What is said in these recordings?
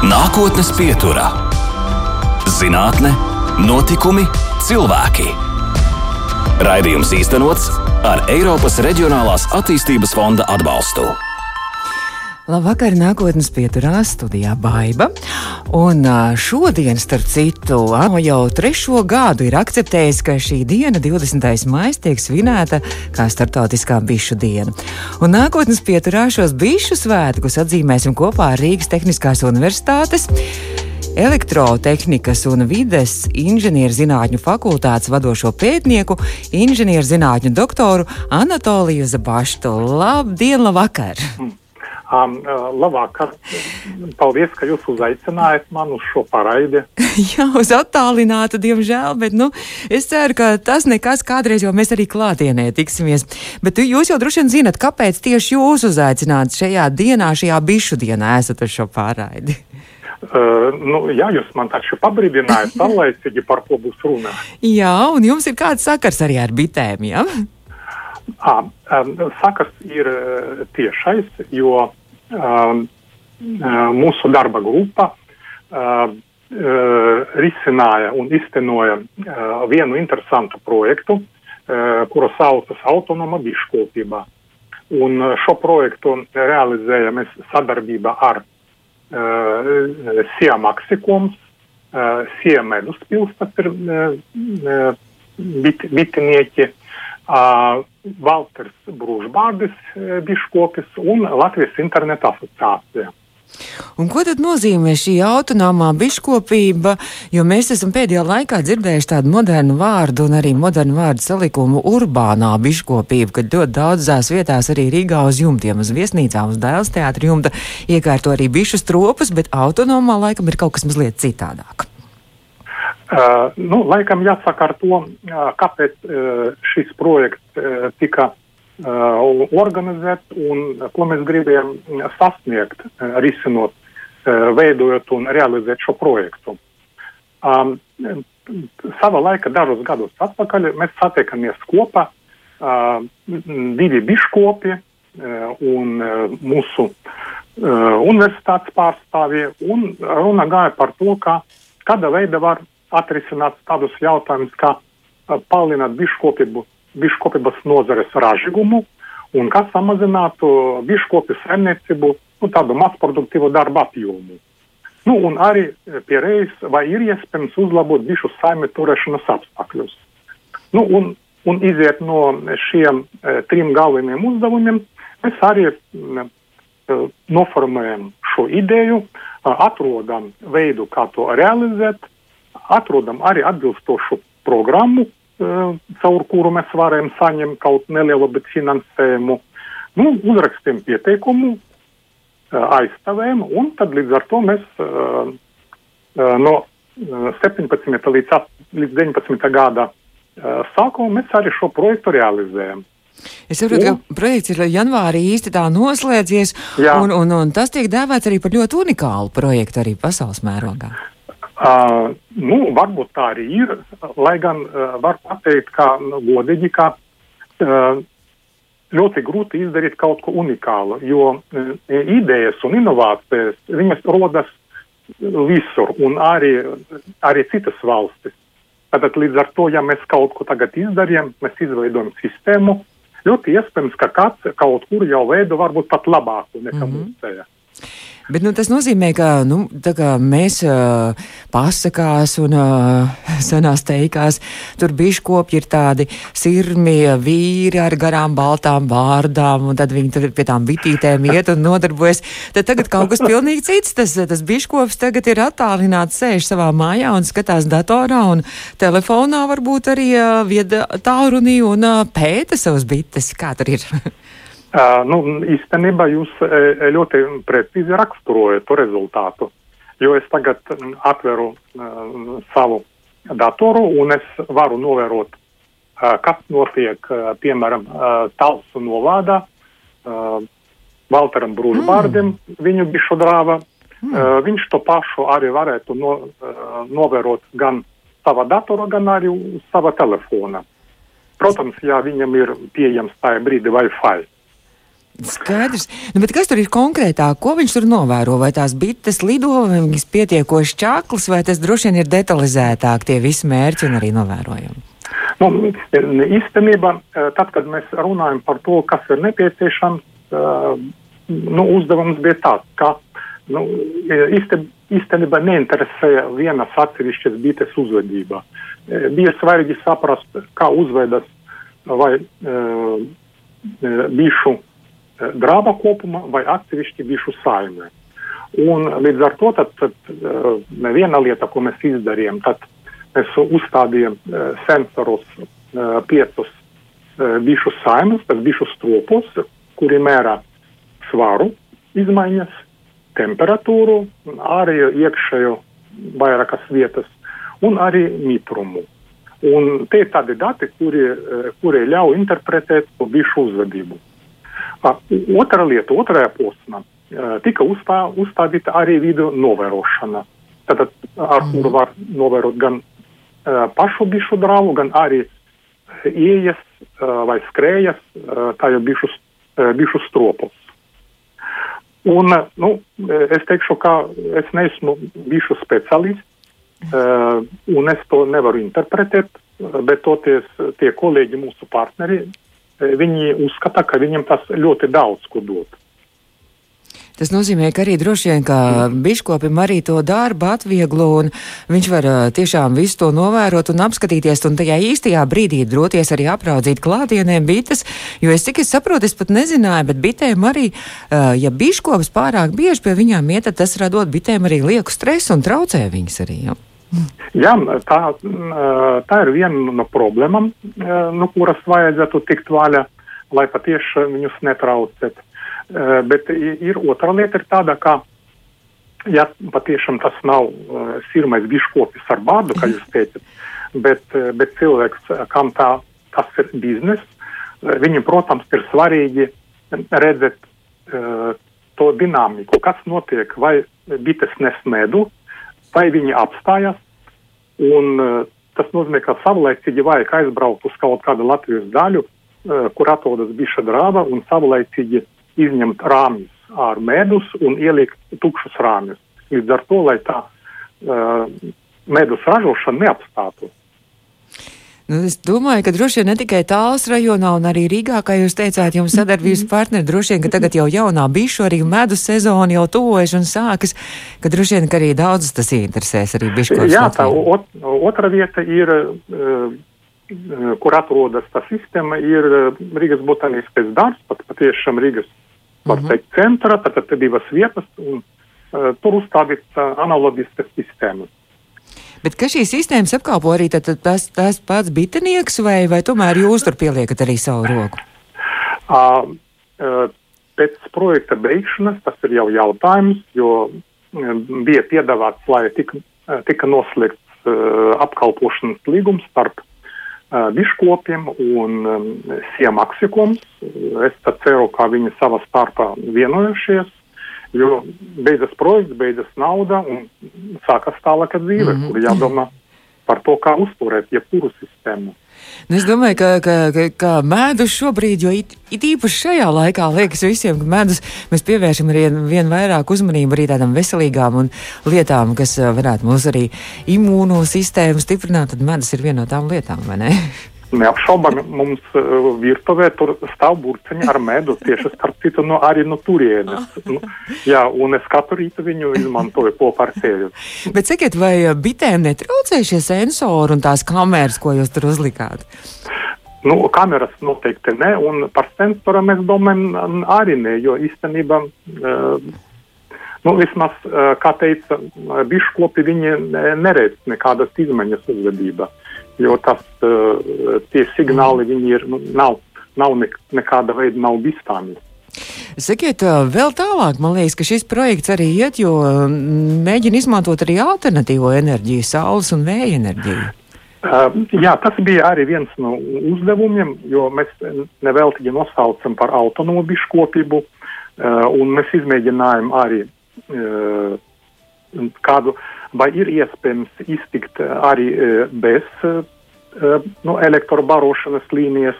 Nākotnes pieturā - zinātne, notikumi, cilvēki. Raidījums īstenots ar Eiropas Reģionālās attīstības fonda atbalstu. Labvakar, nākotnes pieturā studijā Baiva. Un šodien, starp citu, jau trešo gadu ir akceptējis, ka šī diena, 20. maija, tiek svinēta kā starptautiskā bišu diena. Un nākotnes pieturā šos bišu svētkus atzīmēsim kopā ar Rīgas Tehniskās Universitātes. Elektrotehnikas un vides inženierzinātņu fakultātes vadošo pētnieku, inženierzinātņu doktoru Anatoliju Zabaštu. Labdien, labvakar! Um, labāk, paldies, ka jūs uzaicinājāt mani uz šo paraidi. Jā, uz attālinātu, diemžēl, bet nu, es ceru, ka tas nekas kādreiz jau mēs arī klātienē tiksimies. Bet jūs jau droši vien zinat, kāpēc tieši jūs uzaicināt šajā dienā, šajā bišu dienā esat uz šo paraidi. Uh, nu, jā, jūs man taču pabrīdinājāt, saulaicīgi par ko būs runa. Jā, un jums ir kāds sakars arī ar bitēm, jā? À, um, sakars ir tiešais, jo uh, mūsu darba grupa uh, uh, risināja un iztenoja vienu interesantu projektu, kuru saucas Autonoma biškopība. Un šo projektu realizējam mēs sadarbībā ar uh, SIA Maxikoms, uh, SIA Meduspils, tas ir uh, bit, bitinieki, uh, Valters Brūžbārdis biškopis un Latvijas interneta asociācija. Un ko tad nozīmē šī autonomā biškopība? Jo mēs esam pēdējā laikā dzirdējuši tādu modernu vārdu un arī modernu vārdu salikumu urbānā biškopība, kad ļoti daudzās vietās arī Rīgā uz jumtiem, uz viesnīcām, uz dēls teātra jumta iekārto arī bišu stropus, bet autonomā laikam ir kaut kas mazliet citādāk. Uh, nu, laikam jāsaka ar to, kāpēc uh, šis projekts uh, tika organizēts un ko mēs gribējām sasniegt, risinot, veidojot un realizēt šo projektu. Um, sava laika dažus gadus atpakaļ mēs satiekamies kopā, divi biškopi un mūsu universitātes pārstāvji, un runa gāja par to, ka kāda veida var atrisināt tādus jautājumus, kā palielināt biškopību, biškopības nozares ražīgumu un kā samazinātu biškopju saimniecību nu, tādu mazproduktīvu darbu apjomu. Nu, un arī pierējis, vai ir iespējams uzlabot bišu saimē turēšanas apstākļus. Nu, un, un iziet no šiem e, trim galvenajiem uzdevumiem, mēs arī e, noformējam šo ideju, atrodam veidu, kā to realizēt, atrodam arī atbilstošu programmu, uh, caur kuru mēs varam saņemt kaut nelielu, finansējumu. Nu, uzrakstiem pieteikumu, uh, aizstāvējam, un tad līdz ar to mēs uh, no 17. līdz, līdz 19. gada sākuma mēs arī šo projektu realizējam. Es saprotu, ka projekts ir janvārī īsti tā noslēdzies, jā. un, un, un tas tiek dēvēts arī par ļoti unikālu projektu arī pasaules mērogā. Uh, nu, varbūt tā arī ir, lai gan uh, var pateikt, ka nu, godīgi, ka uh, ļoti grūti izdarīt kaut ko unikālu, jo uh, idejas un inovācijas, viņas rodas visur un arī, arī citas valstis. Tātad līdz ar to, ja mēs kaut ko tagad izdarījām, mēs izveidojam sistēmu, ļoti iespējams, ka kāds kaut kur jau veido varbūt pat labāku nekā mm -hmm. mūsējā. Bet nu, tas nozīmē, ka nu, mēs uh, pasakās un uh, senās teikās, tur biškopi ir tādi sirmi vīri ar garām baltām vārdām, un tad viņi tur pie tām bitītēm iet un nodarbojas. Tad tagad kaut kas pilnīgi cits. Tas, tas biškops tagad ir attālināts, sēž savā mājā un skatās datorā un telefonā varbūt arī uh, vieda tālrunī un uh, pēta savus bites. Kā tur ir? Nu, īstenībā jūs ļoti precīzi raksturojat to rezultātu. Jo es tagad atveru uh, savu datoru un es varu novērot, kas notiek, piemēram, Talsu novādā, Valteram Brūžbārdim, mm. viņu bišu drāva. Mm. Viņš to pašu arī varētu no, novērot gan savā datorā, gan arī uz sava telefona. Protams, ja viņam ir pieejams tajā brīdī Wi-Fi. Skaidrs. Nu, kas tur ir konkrētāk? Ko viņš tur novēro? Vai tās bites lido, vai viņas pietiekoši čaklas, vai tas droši vien ir detalizētāk tie visi mērķi un arī novērojumi? Nu, īstenībā, tad, kad mēs runājam par to, kas ir nepieciešams, nu, uzdevums bija tāds, ka nu, īstenībā neinteresēja vienas atsevišķas bites uzvedība. Bija svarīgi saprast, kā uzvedas vai bišu drāba kopumā vai atsevišķi bišu saimē. Un līdz ar to tad, tad, uh, viena lieta, ko mēs izdarījām, tad mēs uzstādījām uh, sensorus piecus bišu saimes, tad bišu stropus, kuri mērā svaru izmaiņas, temperatūru, arī iekšējo vairākas vietas un arī mitrumu. Un tie ir tādi dati, kuri, kuri ļauj interpretēt to bišu uzvedību. Otra lieta, otrajā posmā tika uzstā, uzstādīta arī video novērošana, tad, ar kuru mhm. var novērot gan pašu bišu drāvu, gan arī ieejas vai skrējas jau bišu, bišu stropus. Un, nu, es teikšu, ka es neesmu bijuši speciālists, un es to nevaru interpretēt, bet toties tie kolēģi, mūsu partneri, viņi uzskata, ka viņiem tas ļoti daudz ko dod. Tas nozīmē, ka arī droši vien, ka biškopim arī to darbu atvieglo, un viņš var tiešām visu to novērot un apskatīties, un tajā īstajā brīdī droties arī apraudzīt klātienēm bites, jo es cik es saprotu, es pat nezināju, bet bitēm arī, ja biškops pārāk bieži pie viņām iet, tad tas radot bitēm arī lieku stresu un traucē viņas arī. Ja? Jā, tā, tā ir viena no problēmām, no kuras vajadzētu tikt vaļā, lai patiešām viņus netraucētu. Eh, bet ir otra lieta, ir tāda, ka, ja patiešām tas nav uh, sirmais biškopis ar bārdu, kā jūs teicat, bet, eh, bet cilvēks, kam tā, tas ir biznes, viņam, protams, ir svarīgi redzēt to dinamiku, kas notiek, vai bites nes medu, vai viņi apstājas, un uh, tas nozīmē, ka savlaicīgi vajag aizbraukt uz kaut kādu Latvijas daļu, uh, kur atrodas biša drāva, un savlaicīgi izņemt rāmjus ar medus un ielikt tukšus rāmjus. Līdz ar to, lai tā uh, medus ražošana neapstātos. Nu, es domāju, ka droši vien ne tikai tāls rajonā un arī Rīgā, kā jūs teicāt, jums sadarbības partneri, droši vien, ka tagad jau jaunā bišu arī medus sezona jau tuvojas un sākas, ka droši vien, ka arī daudz tas interesēs arī bišu. Jā, tā ot, otra vieta ir, uh, kur atrodas tā sistēma, ir Rīgas botāniskais darbs, pat patiešām Rīgas var mm -hmm. teikt, centra, tad ir divas vietas, un uh, tur uzstādīts uh, analoģiskas sistēmas. Bet ka šīs sistēmas apkalpo arī tad, tad tas, tas pats bitinieks, vai, vai tomēr jūs tur pieliekat arī savu roku? Uh, uh, pēc projekta beigšanas tas ir jau jautājums, jo bija piedāvāts, lai tika, tika noslēgts uh, apkalpošanas līgums starp biškopiem un um, siemaksiekums. Es ceru, ka viņi savā starpā vienojušies, jo beidzas projekts, beidzas nauda un sākas tālāka dzīve, mm -hmm. kur jādomā par to, kā uzturēt jebkuru sistēmu. Nu, es domāju, ka, ka, ka, ka medus šobrīd, jo it, it īpaši šajā laikā, liekas visiem, ka medus mēs pievēršam arī vien vairāk uzmanību arī tādām veselīgām un lietām, kas eh, varētu mūs arī imūno sistēmu stiprināt, tad medus ir viena no tām lietām, vai ne? Neapšaubāmi mums uh, virtuvē tur stāv burciņi ar medu, tieši starp citu no, arī no turienes. Nu, jā, un es katru rītu viņu izmantoju kopā ar sevi. Bet sakiet, vai bitēm netraucē šie sensori un tās kameras, ko jūs tur uzlikāt? Nu, kameras noteikti ne, un par sensoru mēs domājam arī ne, jo īstenībā, uh, nu, vismaz, kā teica, biškopi viņi neredz nekādas izmaiņas uzvedībā jo tas, uh, tie signāli viņi ir, nu, nav, nav ne, nekāda veida nav bīstami. Sakiet, eh, vēl tālāk, man liekas, ka šis projekts arī iet, jo mm, mēģina izmantot arī alternatīvo enerģiju, saules un vēja enerģiju. Uh, jā, tas bija arī viens no uzdevumiem, jo mēs neveltīgi nosaucam par autonomu biškopību, uh, un mēs izmēģinājām arī uh, kādu uh, vai ir iespējams iztikt eh, arī eh, bez eh, nu, elektrobarošanas līnijas.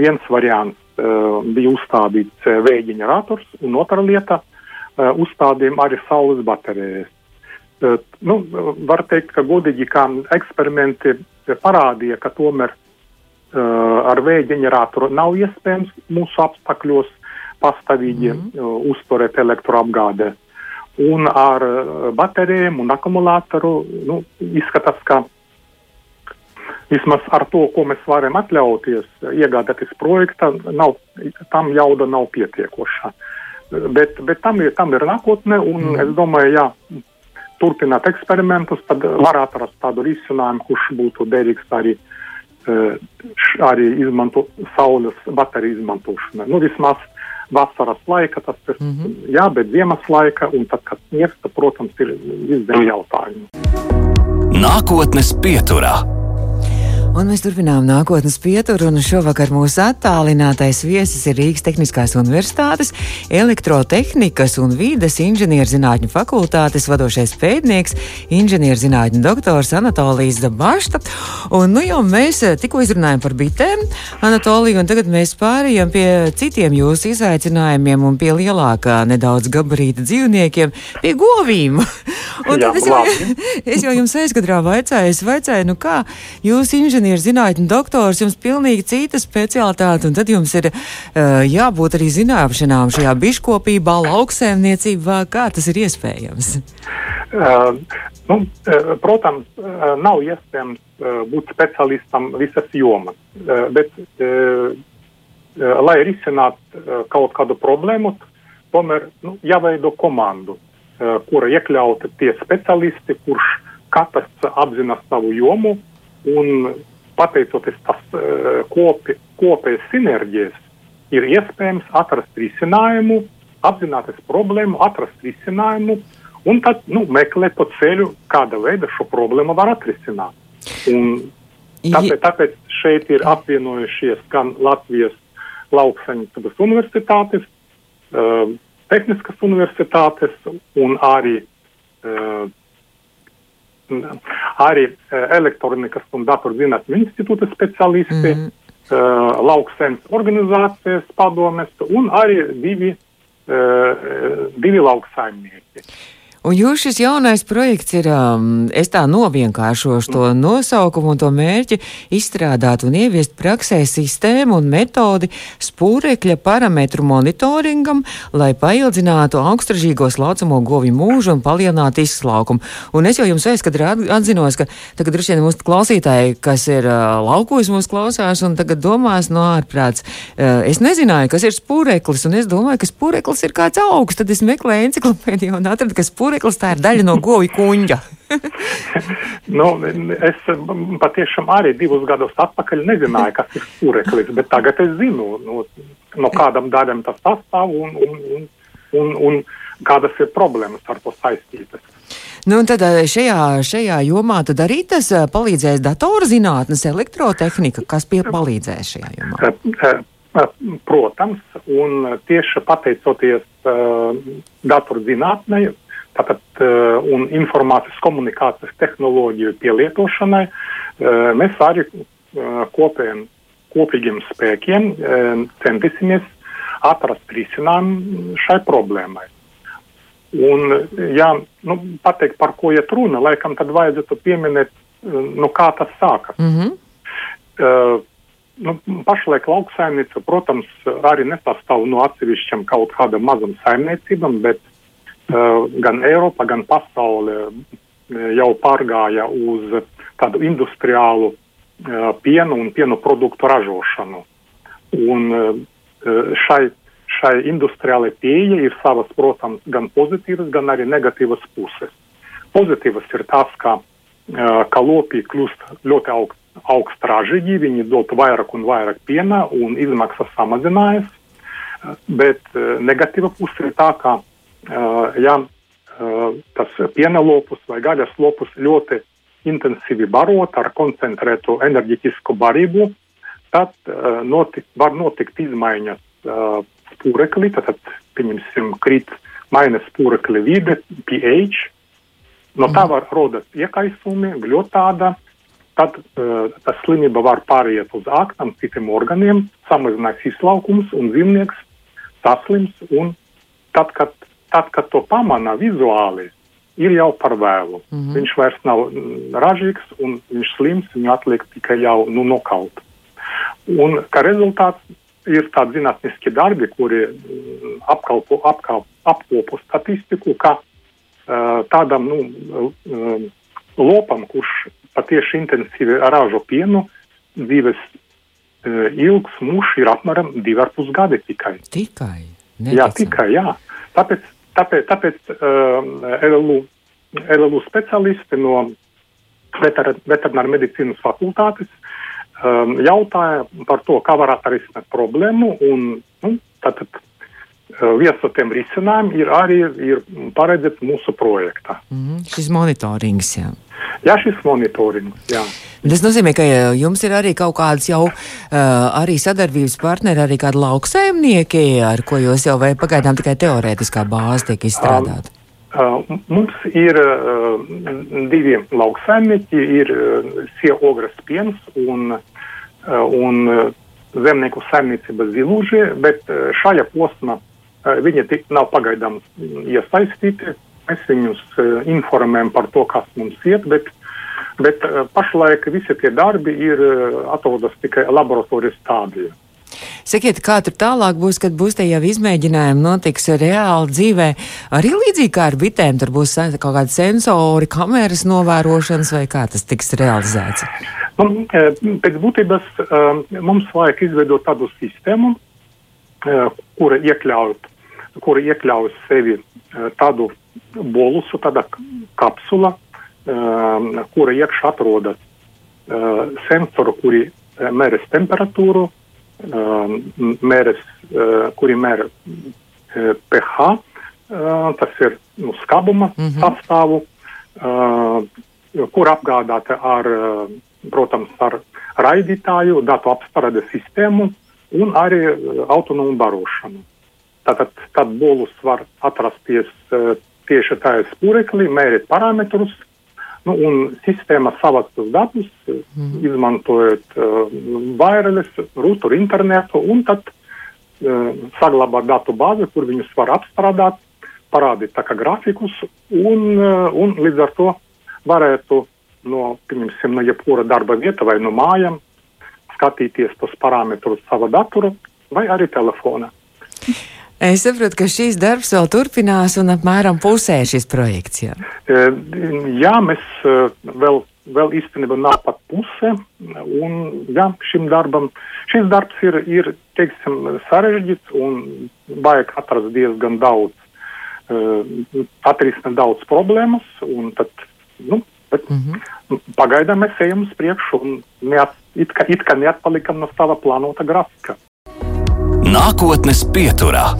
Viens variants bija uzstādīts uh, vēja ģenerators, un otra lieta uzstādījām arī saules baterijas. Nu, var teikt, ka godīgi kā eksperimenti parādīja, ka tomēr ar vēja ģeneratoru nav iespējams mūsu apstākļos pastāvīgi mm. uh, uzturēt elektroapgādi. Un ar uh, baterijiem un akumulātoru nu, izskatās, ka vismaz ar to, ko mēs varam atļauties iegādāties projektā, nav, tam jauda nav pietiekoša. Bet, bet tam, ir, tam ir nākotne, un mm. es domāju, ja turpināt eksperimentus, tad varētu atrast tādu risinājumu, kurš būtu derīgs arī, eh, arī izmanto saules bateriju izmantošanai. Nu, vismaz vasaras laika tas ir, mm -hmm. jā, bet ziemas laika, un tad, kad sniegs, tad, protams, ir izdevīgi jautājumi. Nākotnes pieturā. Un mēs turpinām nākotnes pieturu, un šovakar mūsu attālinātais viesis ir Rīgas Tehniskās Universitātes elektrotehnikas un vīdes inženierzinātņu fakultātes vadošais pētnieks, inženierzinātņu doktors Anatolijas Dabašta. Un nu jau mēs eh, tikko izrunājam par bitēm, Anatolija, un tagad mēs pārējām pie citiem jūsu izaicinājumiem un pie lielākā nedaudz gabarīta dzīvniekiem, pie govīm. un Jā, tad es jau, es jau jums aizkadrā vaicāju, es vaicāju, nu kā jūs inženierzinātņu inženierzinātņu doktors, jums pilnīgi cita specialitāte, un tad jums ir uh, jābūt arī zināšanām šajā biškopībā, lauksēmniecībā, kā tas ir iespējams. Uh, nu, uh, protams, uh, nav iespējams būt specialistam visas jomas, bet, lai risinātu kaut kādu problēmu, tomēr nu, jāveido komandu, kura iekļauta tie speciālisti, kurš katrs apzinās savu jomu un pateicoties tas eh, kopi, kopējas sinerģijas, ir iespējams atrast risinājumu, apzināties problēmu, atrast risinājumu un tad nu, meklēt to ceļu, kāda veida šo problēmu var atrisināt. Un tāpēc, tāpēc šeit ir apvienojušies gan Latvijas lauksaimniecības universitātes, uh, tehniskas universitātes un arī uh, arī e, elektronikas un datorzinātņu institūta speciālisti, mm. uh, lauksaimnes organizācijas padomes un arī divi, uh, divi lauksaimnieki. Un jūs šis jaunais projekts ir, um, es tā novienkāršošu to nosaukumu un to mērķi, izstrādāt un ieviest praksē sistēmu un metodi spūrekļa parametru monitoringam, lai paildzinātu augstražīgos laucamo govju mūžu un palielinātu izslaukumu. Un es jau jums aizkadrā atzinos, ka tagad droši vien mūsu klausītāji, kas ir uh, laukos mūs klausās un tagad domās no ārprāts, uh, es nezināju, kas ir spūreklis, un es domāju, ka spūreklis ir kāds augs, tad es meklēju enciklopēdiju un atradu, ka spūreklis stūreklis, tā ir daļa no govju kuņģa. nu, es patiešām arī divus gadus atpakaļ nezināju, kas ir stūreklis, bet tagad es zinu, no, no kādam daļam tas sastāv un, un, un, un, un kādas ir problēmas ar to saistītas. Nu, tad eh, šajā, šajā jomā tad arī tas eh, palīdzēs datorzinātnes, elektrotehnika, kas palīdzēs šajā jomā? Eh, protams, un tieši pateicoties uh, datorzinātnei, tātad, uh, un informācijas komunikācijas tehnoloģiju pielietošanai, uh, mēs arī uh, kopējiem, kopīgiem spēkiem centīsimies atrast risinājumu šai problēmai. Un, ja nu, pateikt, par ko iet runa, laikam tad vajadzētu pieminēt, nu, kā tas sākas. Mm -hmm. uh, nu, pašlaik lauksaimniecība, protams, arī nesastāv no atsevišķiem kaut kādam mazam saimniecībam, bet Eh, gan Eiropa, gan pasaule eh, jau pārgāja uz tādu industriālu eh, pienu un pienu produktu ražošanu. Un šai, šai industriālajai pieeja ir savas, protams, gan pozitīvas, gan arī negatīvas puses. Pozitīvas ir tas, ka, ka lopi kļūst ļoti augst, augstražīgi, viņi dod vairāk un vairāk piena un izmaksas samazinājās, bet negatīva puse ir tā, ka ja tas piena lopus vai gaļas lopus ļoti intensīvi barot ar koncentrētu enerģetisku barību, tad notik, var notikt izmaiņas spūreklī, tad, pieņemsim, krīt mainas spūrekļa vide, pH. No tā var rodas iekaisumi, gļotāda, tad uh, tā slimība var pāriet uz ākām, citiem organiem, samazinās izlaukums un dzīvnieks saslims. Un tad, kad, tad, kad to pamana vizuāli, ir jau par vēlu. Mm -hmm. Viņš vairs nav ražīgs un viņš slims, viņu atliek tikai jau nu, nokaut. Un kā rezultāts ir tādi zinātniski darbi, kuri apkalpo, apkalpo, apkopo statistiku, ka uh, tādam nu, uh, lopam, kurš patieši intensīvi ražo pienu, dzīves uh, ilgs mūžs ir apmēram divi ar pus gadi tikai. Tikai? Neticam. Jā, tikai, jā. Tāpēc, tāpēc, tāpēc uh, LLU, LLU speciālisti no veter, veterināra medicīnas fakultātes um, jautāja par to, kā var atrisināt problēmu un nu, tātad viens no tiem risinājumiem ir arī ir paredzēts mūsu projektā. Mm. Šis monitorings, jā. Jā, šis monitorings, jā. Tas nozīmē, ka jums ir arī kaut kādas jau uh, arī sadarbības partneri, arī kādi lauksaimnieki, ar ko jūs jau vai pagaidām tikai teorētiskā bāze tiek izstrādāta? Um, uh, mums ir uh, divi lauksaimnieki, ir uh, Sieogras piens un, uh, un uh, zemnieku saimniecība Zilūžie, bet uh, šajā posmā uh, viņi tik nav pagaidām iesaistīti. Mēs viņus uh, informējam par to, kas mums iet, bet, bet uh, pašlaik visi tie darbi ir uh, atrodas tikai laboratorijas stādījā. Sakiet, kā tur tālāk būs, kad būs tie jau izmēģinājumi, notiks reāli dzīvē. Arī līdzīgi kā ar bitēm, tur būs kaut kādi sensori, kameras novērošanas vai kā tas tiks realizēts? Nu, pēc būtības mums vajag izveidot tādu sistēmu, kura iekļauj, kura iekļauj sevi tādu bolusu, tāda kapsula, kura iekšā atrodas sensoru, kuri mēres temperatūru, mēres, kuri mēra pH, tas ir nu, skabuma mm -hmm. sastāvu, kur apgādāta ar, protams, ar raidītāju, datu apstrādes sistēmu un arī autonomu barošanu. Tātad tad bolus var atrasties tieši tajā spūreklī, mērīt parametrus, Nu, un sistēma savāc tos datus, mm izmantojot uh, vairales, ruturu internetu, un tad uh, saglabā datu bāzi, kur viņus var apstrādāt, parādīt tā kā grafikus, un, uh, un līdz ar to varētu no, pieņemsim, no jebkura darba vieta vai no mājām skatīties tos parametrus savā datura vai arī telefonā. Es saprotu, ka šīs darbs vēl turpinās un apmēram pusē šis projekts. Jā, e, jā mēs e, vēl, vēl īstenībā nav pat puse. Un, jā, šim darbam, šis darbs ir, ir teiksim, sarežģīts un vajag atrast diezgan daudz, e, atrisināt daudz problēmas. Tad, nu, bet, mm -hmm. Pagaidām mēs ejam uz priekšu un neat, it, kā, it kā neatpalikam no sava plānota grafika. Nākotnes pieturā.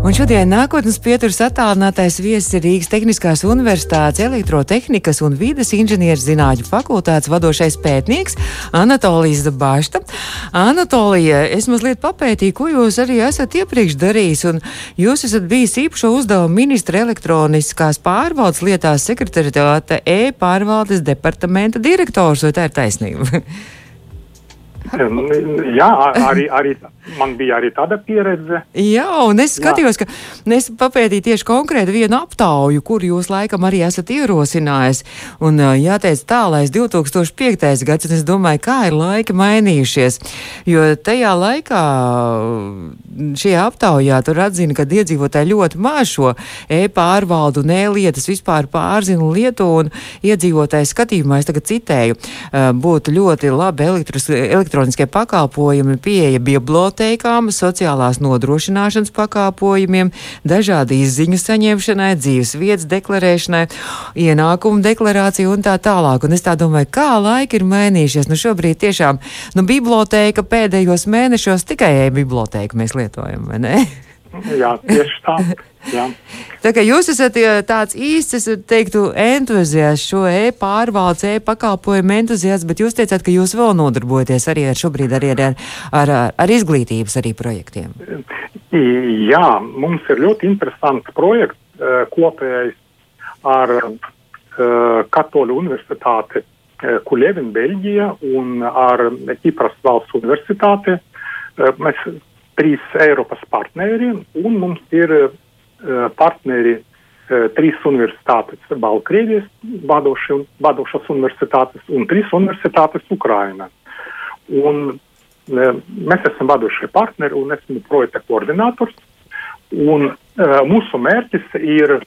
Un šodien nākotnes pieturas attālinātais viesis ir Rīgas Tehniskās Universitātes elektrotehnikas un vides inženieru zinātņu fakultātes vadošais pētnieks Anatolijas Zabašta. Anatolija, es mazliet papētīju, ko jūs arī esat iepriekš darījis, un jūs esat bijis īpašo uzdevumu ministra elektroniskās pārvaldes lietās sekretariāta e-pārvaldes departamenta direktors, vai tā ir taisnība? Jā, arī, arī man bija arī tāda pieredze. Jā, un es skatījos, Jā. ka es papētīju tieši konkrēti vienu aptauju, kur jūs laikam arī esat ierosinājis. Un jāteic tālais 2005. gads, un es domāju, kā ir laiki mainījušies. Jo tajā laikā šajā aptaujā tur atzina, ka iedzīvotāji ļoti maz šo e-pārvaldu un e-lietas vispār pārzina lietu, un iedzīvotāju skatījumā, es tagad citēju, būtu ļoti labi elektroniskie pakalpojumi pieeja bibliotekām, sociālās nodrošināšanas pakalpojumiem, dažādi izziņu saņemšanai, dzīves vietas deklarēšanai, ienākumu deklarāciju un tā tālāk. Un es tā domāju, kā laiki ir mainījušies. Nu šobrīd tiešām, nu biblioteka pēdējos mēnešos tikai e-biblioteka mēs lietojam, vai ne? Jā, tieši tā. Jā. Tā kā jūs esat tāds īsts, es teiktu, entuziasts, šo e-pārvaldes, e-pakalpojumu entuziasts, bet jūs teicāt, ka jūs vēl nodarbojaties arī ar šobrīd arī ar, ar, ar izglītības arī projektiem. Jā, mums ir ļoti interesants projekts kopējais ar Katoļu universitāti Kuļevina, Beļģija un ar Kipras valsts universitāti. Mēs trīs Eiropas partneri un mums ir partneri trīs universitātes Baltkrievijas vadošas universitātes un trīs universitātes Ukraina. Un, mēs esam vadošie partneri un esmu projekta koordinators. Un, uh, mūsu mērķis ir uh,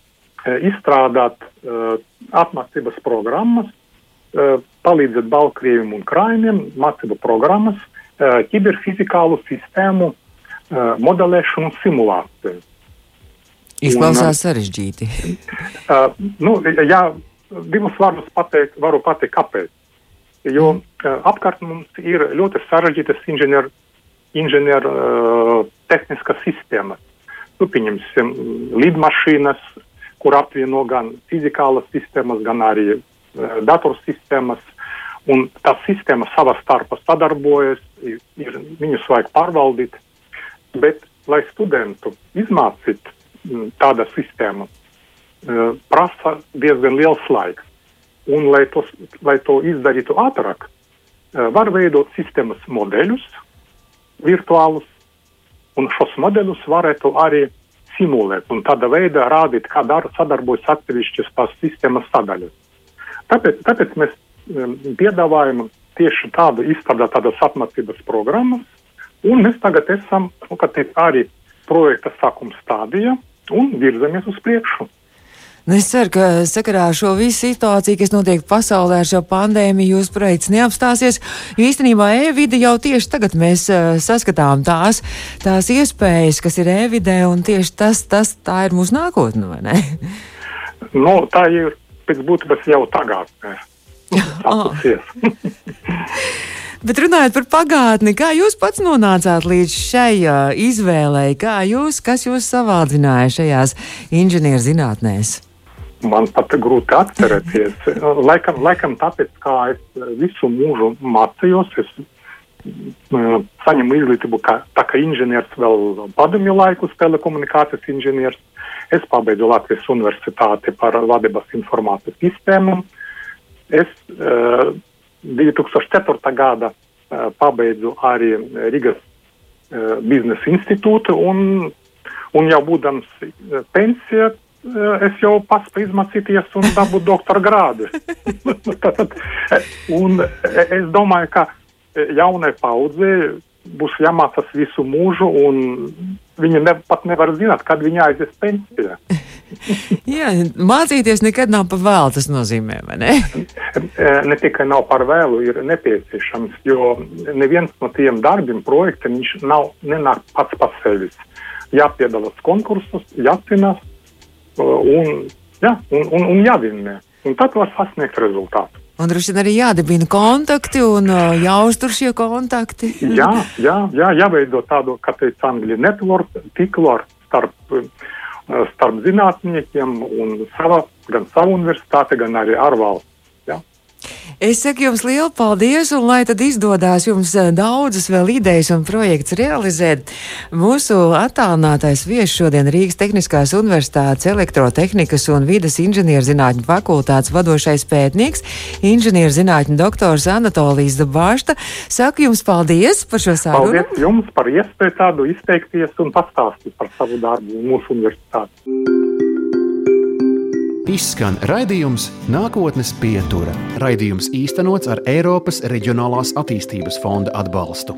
izstrādāt uh, apmācības programmas, uh, palīdzēt Baltkrieviem un Krainiem mācību programmas, uh, kiberfizikālu sistēmu uh, modelēšanu simulāciju. Izklausās sarežģīti. uh, nu, jā, divus vārdus pateikt, varu pateikt, kāpēc. Jo uh, apkārt mums ir ļoti sarežģītas inženieru inženieru uh, tehniskas sistēmas. Nu, pieņemsim, lidmašīnas, kur apvieno gan fizikālas sistēmas, gan arī uh, datorsistēmas. Un tās sistēmas savā starpā sadarbojas, ir, ir, viņus vajag pārvaldīt. Bet, lai studentu izmācītu tāda sistēma uh, prasa diezgan liels laiks. Un, lai, tos, lai to izdarītu ātrāk, uh, var veidot sistēmas modeļus, virtuālus, un šos modeļus varētu arī simulēt un tādā veidā rādīt, kā dar, sadarbojas atsevišķas tās sistēmas sadaļas. Tāpēc, tāpēc mēs um, piedāvājam tieši tādu izstrādāt tādas apmācības programmas, un mēs tagad esam, nu, arī projekta sākuma stādijā, un virzamies uz priekšu. Nu, es ceru, ka sakarā ar šo visu situāciju, kas notiek pasaulē ar šo pandēmiju, jūsu projekts neapstāsies. Jo īstenībā e-vide jau tieši tagad mēs uh, saskatām tās, tās iespējas, kas ir e-vidē, un tieši tas, tas tā ir mūsu nākotne, vai ne? Nu, tā ir pēc būtības jau tagad. Bet runājot par pagātni, kā jūs pats nonācāt līdz šai uh, izvēlei, kā jūs, kas jūs savādzināja šajās inženierzinātnēs? Man pat grūti atcerēties. laikam, laikam tāpēc, kā es visu mūžu mācījos, es saņemu izglītību kā, tā kā inženieris vēl padomju laikus, telekomunikācijas inženieris. Es pabeidzu Latvijas universitāti par vadības informācijas sistēmu. Es uh, 2004. gada uh, pabeidzu arī Rīgas uh, biznesa institūtu un, un jau būdams pensijā, es jau paspēju izmācīties un dabūt doktora grādu. es domāju, ka jaunai paudzei būs jāmācās visu mūžu, un viņi ne, pat nevar zināt, kad viņi aizies pensijā. Jā, mācīties nekad nav par vēlu, tas nozīmē, vai ne? ne tikai nav par vēlu, ir nepieciešams, jo neviens no tiem darbiem, projektiem, viņš nav, nenāk pats par sevis. Jāpiedalās konkursos, jācinās un, jā, un, un, un jāvinnē. Un tad var sasniegt rezultātu. Un droši vien arī jādibina kontakti un uh, jāuztur šie kontakti. jā, jā, jā, jāveido tādu, kā teica Angļu, network tīklu ar starp, starp zinātniekiem un sava, gan savu universitāti, gan arī ārvalstu. Es saku jums lielu paldies, un lai tad izdodas jums eh, daudzas vēl idejas un projekts realizēt. Mūsu attālinātais viesis šodien Rīgas Tehniskās Universitātes elektrotehnikas un vidas inženierzinātņu fakultātes vadošais pētnieks, inženierzinātņu doktors Anatolijas Dabāšta. Saku jums paldies par šo sarunu. Paldies jums par iespēju tādu izteikties un pastāstīt par savu darbu mūsu universitāti. Izskan raidījums Nākotnes pietura. Raidījums īstenots ar Eiropas Reģionālās attīstības fonda atbalstu.